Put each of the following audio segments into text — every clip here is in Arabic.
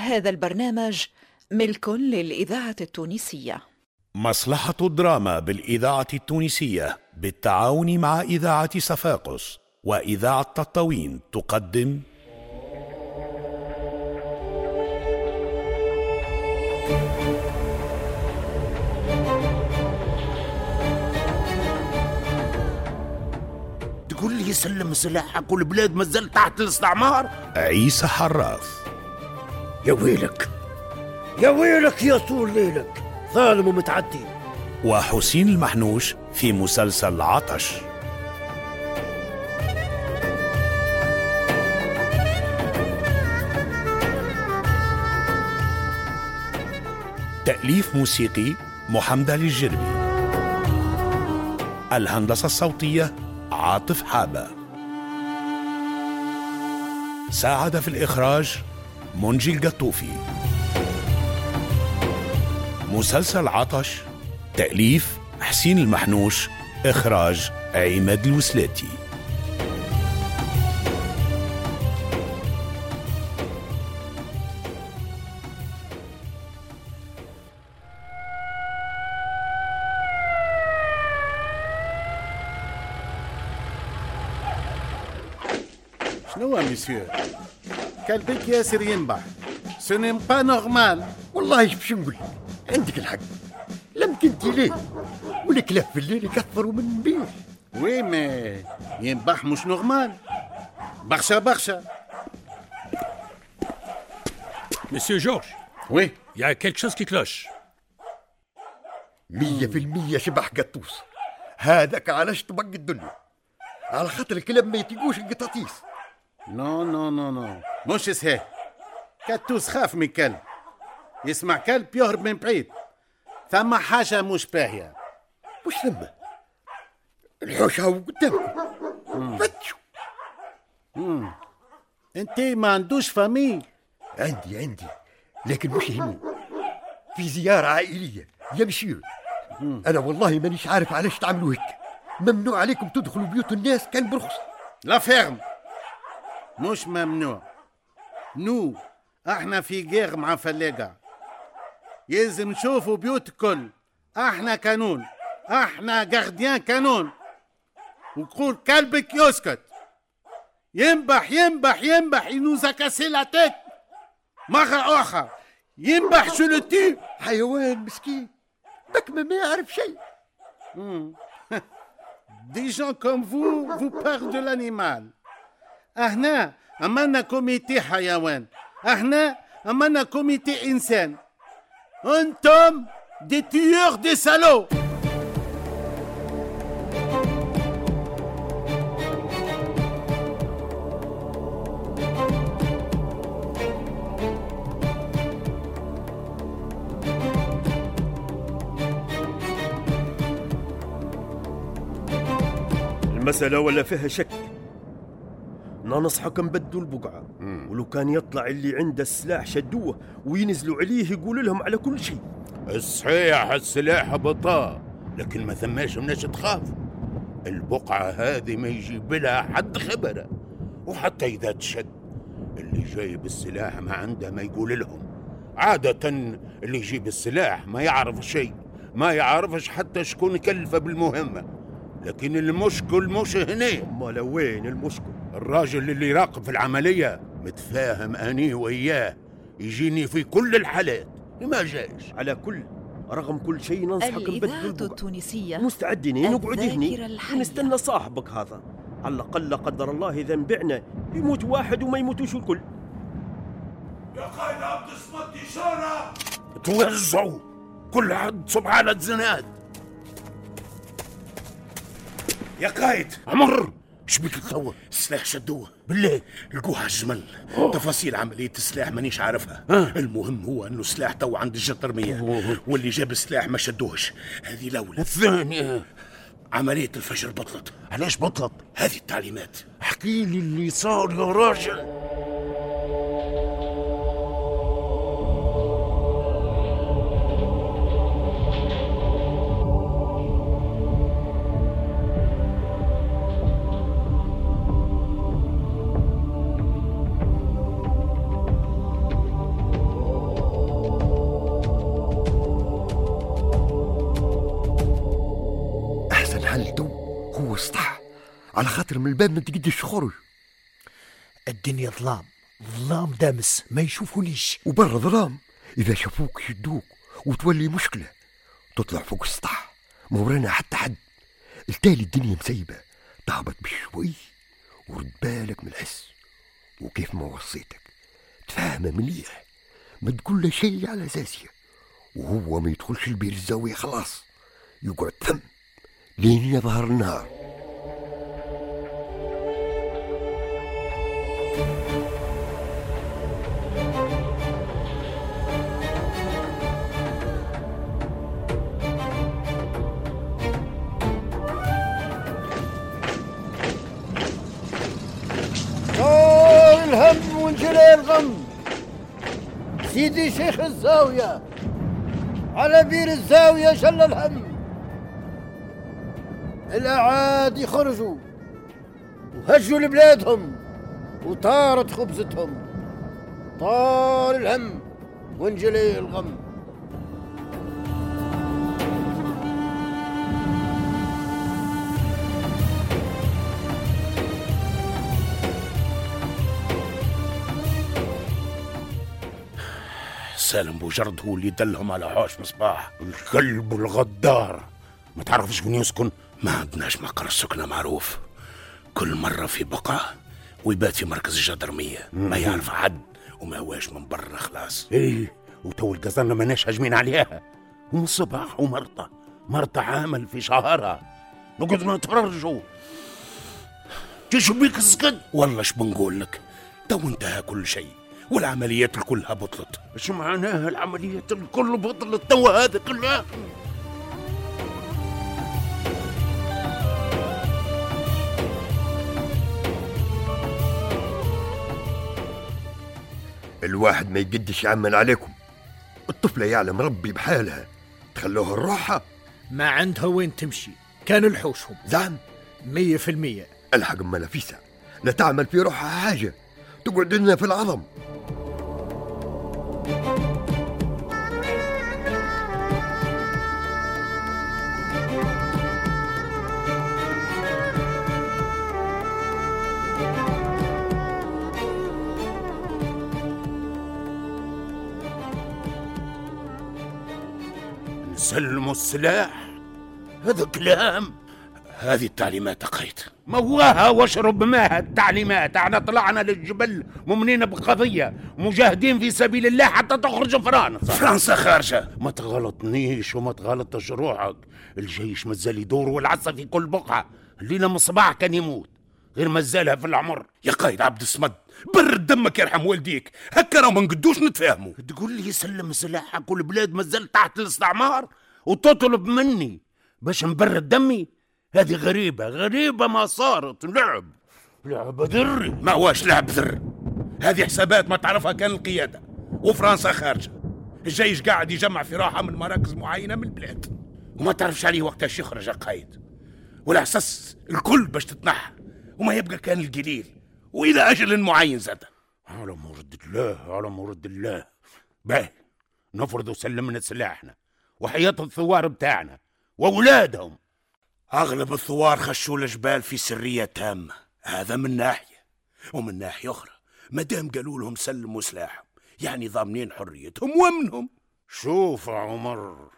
هذا البرنامج ملك للإذاعة التونسية. مصلحة الدراما بالإذاعة التونسية بالتعاون مع إذاعة صفاقس وإذاعة تطاوين تقدم. تقول لي سلم سلاحك والبلاد مازال تحت الاستعمار؟ عيسى حراث. يا ويلك يا ويلك يا طول ليلك ظالم ومتعدي. وحسين المحنوش في مسلسل عطش. تأليف موسيقي محمد علي الجربي الهندسة الصوتية عاطف حابة. ساعد في الإخراج منجي القطوفي. مسلسل عطش تأليف حسين المحنوش إخراج عماد الوسلاتي. شنو هو مسيو كلبك ياسر ينبح سو نيم با نورمال. والله باش نقول؟ عندك الحق. لم كنتي ليه؟ والكلاب في الليل يكثروا من النبيل وي مي. ينبح مش نورمال. بخشة بخشة Monsieur Georges, وي. Il y a quelque chose qui cloche. مية في المية شبح قطوس. هذاك علاش طبق الدنيا. على خاطر الكلاب ما يطيقوش القطاطيس. non non non non مش صحيح. قطوس خاف من كلب. يسمع كلب يهرب من بعيد. ثم حاجة مش باهية. وش ثم الحوش هاو قدامكم فتشوا انت ما عندوش famille عندي عندي. لكن مش هني في زيارة عائلية. يمشير أنا والله مانيش عارف علاش تعملوا هيك. ممنوع عليكم تدخلوا بيوت الناس كان برخص لا فيرم مش ممنوع. نو إحنا في غير مع فلاقة يلزم نشوفوا بيوت الكل. إحنا قانون إحنا جارديان قانون وقول كلبك يسكت ينبح ينبح ينبح. ينوزا كاسي لا تيت. مرة أخرى. ينبح je le tue. حيوان مسكين. بكمة ما يعرف شيء. Des gens comme vous, vous parlent de l'animal. إحنا عملنا comité حيوان إحنا عملنا comité إنسان. أنتم des tueurs des salauds. المسألة ولا فيها شك. ننصحك نبدوا البقعة. ولو كان يطلع اللي عنده السلاح شدوه وينزلوا عليه يقول لهم على كل شيء. صحيح السلاح بطاء لكن ما ثماش مناش تخاف. البقعة هذه ما يجيب لها حد خبرة. وحتى إذا تشد اللي جايب السلاح ما عنده ما يقول لهم. عادة اللي يجيب السلاح ما يعرف شيء ما يعرفش حتى شكون كلفه بالمهمة. لكن المشكل مش هنا. امال وين المشكل؟ الراجل اللي يراقب في العملية متفاهم أني وإياه. يجيني في كل الحالات. ما جاش على كل رغم كل شيء ننصحك الإذاعة التونسية. مستعدين نقعد الحية. ونستنى صاحبك هذا. على الأقل لا قدر الله إذا انبعنا يموت واحد وما يموتوش الكل. توزعوا. كل حد صب على الزناد. يا قايد عمر. شبيك توا السلاح شدوه. بالله. لقوه على الجمل تفاصيل عملية السلاح مانيش عارفها. المهم هو أنه السلاح تو عند الجطرمية. واللي جاب السلاح ما شدوهش. هذه الأولى. الثانية. عملية الفجر بطلت. علاش بطلت؟ هذه التعليمات. احكي لي اللي صار يا راجل. على خاطر من الباب ما تقدرش تخرج الدنيا ظلام ظلام دامس ما يشوفونيش وبرا ظلام إذا شافوك يشدوك وتولي مشكلة تطلع فوق السطح ما ورانا حتى حد. التالي الدنيا مسيبة تهبط بشوي ورد بالك من الحس. وكيف ما وصيتك؟ تفهمه مليح ما تقول له شيء على أساسية. وهو ما يدخلش البير الزاوية خلاص يقعد ثم لين يظهر النهار. سيدي شيخ الزاوية. على بير الزاوية شل الهم. الأعاد يخرجوا وهجوا لبلادهم. وطارت خبزتهم. طال الهم. وانجلي الغم. سالم بوجرد هو اللي دلهم على حوش مصباح. الكلب الغدار. ما تعرفش شكون يسكن؟ ما عندناش مقر سكنة معروف. كل مرة في بقعة ويبات في مركز الجدرمية. ما يعرف حد وما هواش من برا خلاص. إيه وتو القزنة ماناش هاجمين عليها. هم صباح ومرته مرته عامل في شهرها. نقعد نتفرجوا تشو بيك السكت والله اش بنقول لك. تو انتهى كل شيء. والعمليات كلها بطلت. إيش معناها العمليات الكل بطلت؟ توا هذا كلها. الواحد ما يقدش يعمل عليكم. الطفلة يعلم ربي بحالها. تخلوها الروحة ما عندها وين تمشي. كانوا الحوشهم. زعم؟ مية في المية. الحق نفيسة لا تعمل في روحها حاجة. تقعد لنا في العظم. نسلموا السلاح هذا كلام. هذه التعليمات قيد. موها واشرب ماها. التعليمات. إحنا طلعنا للجبل. مؤمنين بقضية. مجاهدين في سبيل الله حتى تخرج فرنسا. فرنسا خارجة. ما تغلطنيش وما تغلطش روحك. الجيش مازال يدور والعصا في كل بقعة. الليلة من الصباح كان يموت. غير مازالها في العمر. يا قايد عبد الصمد برد دمك يرحم والديك. هكا راه ما نقدوش نتفاهموا. تقول لي سلم سلاحك والبلاد مازال تحت الاستعمار وتطلب مني باش نبرد دمي؟ هذه غريبة غريبة ما صارت لعب. لعبة دري. ما هواش لعب ذر هذه حسابات ما تعرفها كان القيادة. وفرنسا خارجة. الجيش قاعد يجمع في راحة من مراكز معينة من البلاد. وما تعرفش عليه وقتاش يخرج قايد. والأحساس الكل باش تتنحى. وما يبقى كان القليل. وإلى أجل معين زاد على مرد الله على مرد الله. باهي نفرض سلمنا سلاحنا وحياة الثوار بتاعنا وأولادهم. أغلب الثوار خشوا الجبال في سرية تامة. هذا من ناحية ومن ناحية أخرى مادام قالوا لهم سلموا سلاحهم يعني ضامنين حريتهم وأمنهم. شوف عمر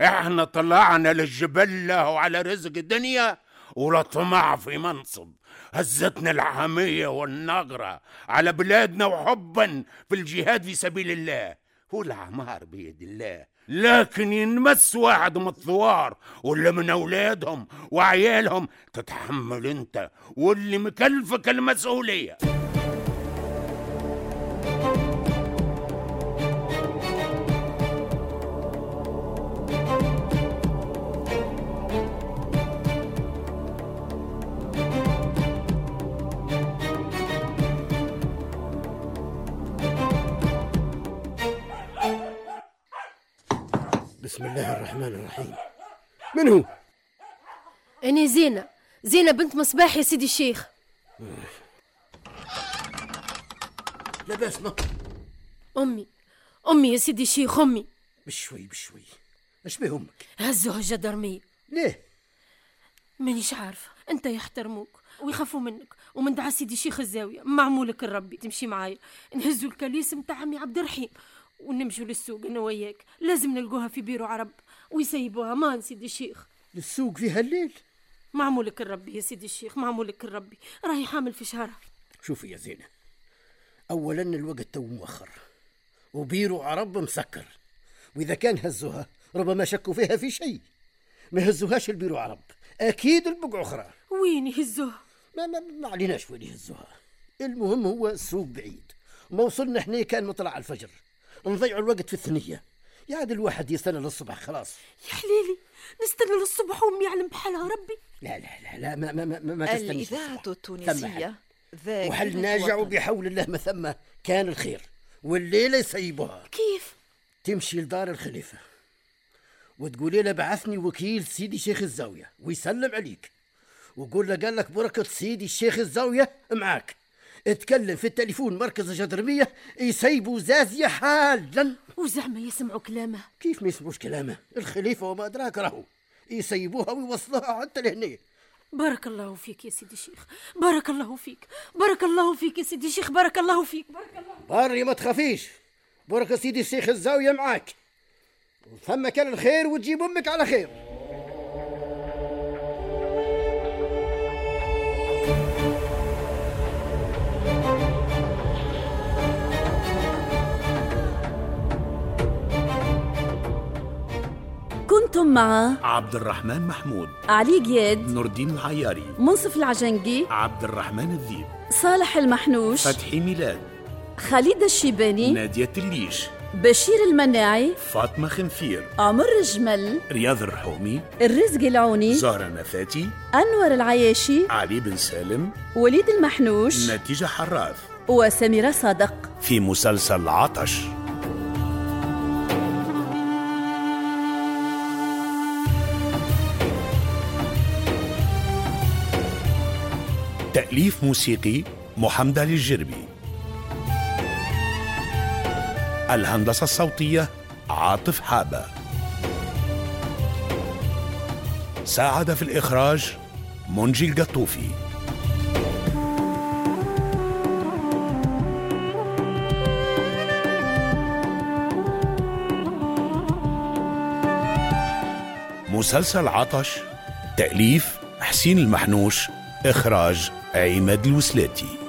إحنا طلعنا للجبل له على رزق الدنيا ولا طمع في منصب. هزتنا العامية والنغرة على بلادنا وحبا في الجهاد في سبيل الله. والأعمار بيد الله. لكن ينمس واحد من الثوار ولا من أولادهم وعيالهم. تتحمل أنت واللي مكلفك المسؤولية. بسم الله الرحمن الرحيم. من هو؟ أنا زينة. زينة بنت مصباح يا سيدي الشيخ. لا باس ما؟ أمي. أمي يا سيدي الشيخ أمي. بشوي بشوي. اش بيه أمك؟ هزوها الجدرمية ليه؟ مانيش عارفة. أنت يحترموك ويخافوا منك. ومن دعا سيدي شيخ الزاوية. معمولك الربي. تمشي معايا. نهزوا الكاليس متاع عمي عبد الرحيم. ونمشوا للسوق أنا وياك. لازم نلقوها في بيرو عرب ويسيبوها. مان سيدي الشيخ. للسوق فيها الليل. معمولك الربي يا سيدي الشيخ معمولك الربي. راهي حامل في شهرها شوفي يا زينة أولا الوقت تو مؤخر وبيرو عرب مسكر وإذا كان هزوها ربما شكوا فيها في شيء. ما هزوهاش البيرو عرب أكيد البقع أخرى. وين يهزوها؟ ما, ما, ما عليناش وين يهزوها. المهم هو السوق بعيد. ما وصلنا إحنا كان مطلع الفجر. نضيعوا الوقت في الثنية. يا الواحد يستنى للصبح خلاص. يا حليلي نستنى للصبح وامي يعلم بحالها ربي. لا لا لا لا ما ما ما, ما تستنيش التونسية حل. ذاكرة وحل ناجع وطن. وبحول الله ما ثم كان الخير؟ والليلة يسيبوها كيف؟ تمشي لدار الخليفة وتقولي له بعثني وكيل سيدي شيخ الزاوية ويسلم عليك. وقول له قال لك بركة سيدي الشيخ الزاوية معاك. اتكلم في التليفون مركز الجدرمية يسيبوا زازية حالا. وزعما يسمعوا كلامه. كيف ما يسمعوش كلامه؟ الخليفة وما أدراك راهو. يسيبوها ويوصلوها حتى لهنا. بارك الله فيك يا سيدي الشيخ. بارك الله فيك. بارك الله فيك يا سيدي الشيخ. بارك الله فيك. بارك الله باري ما تخافيش. بركة سيدي الشيخ الزاوية معاك. ثم كان الخير وتجيب أمك على خير. كنتم مع عبد الرحمن محمود علي جياد نور الدين العياري منصف العجنقي عبد الرحمن الذيب صالح المحنوش فتحي ميلاد خالد الشيباني نادية الليش بشير المناعي فاطمة خنفير عمر الجمل رياض الرحومي الرزق العوني زهرة نفاتي أنور العياشي علي بن سالم وليد المحنوش نتيجة حراث. وسميرة صادق. في مسلسل عطش. تأليف موسيقي محمد الجربي. الهندسة الصوتية عاطف حابة. ساعد في الإخراج منجي القطوفي. مسلسل عطش تأليف حسين المحنوش إخراج عماد الوسلاتي.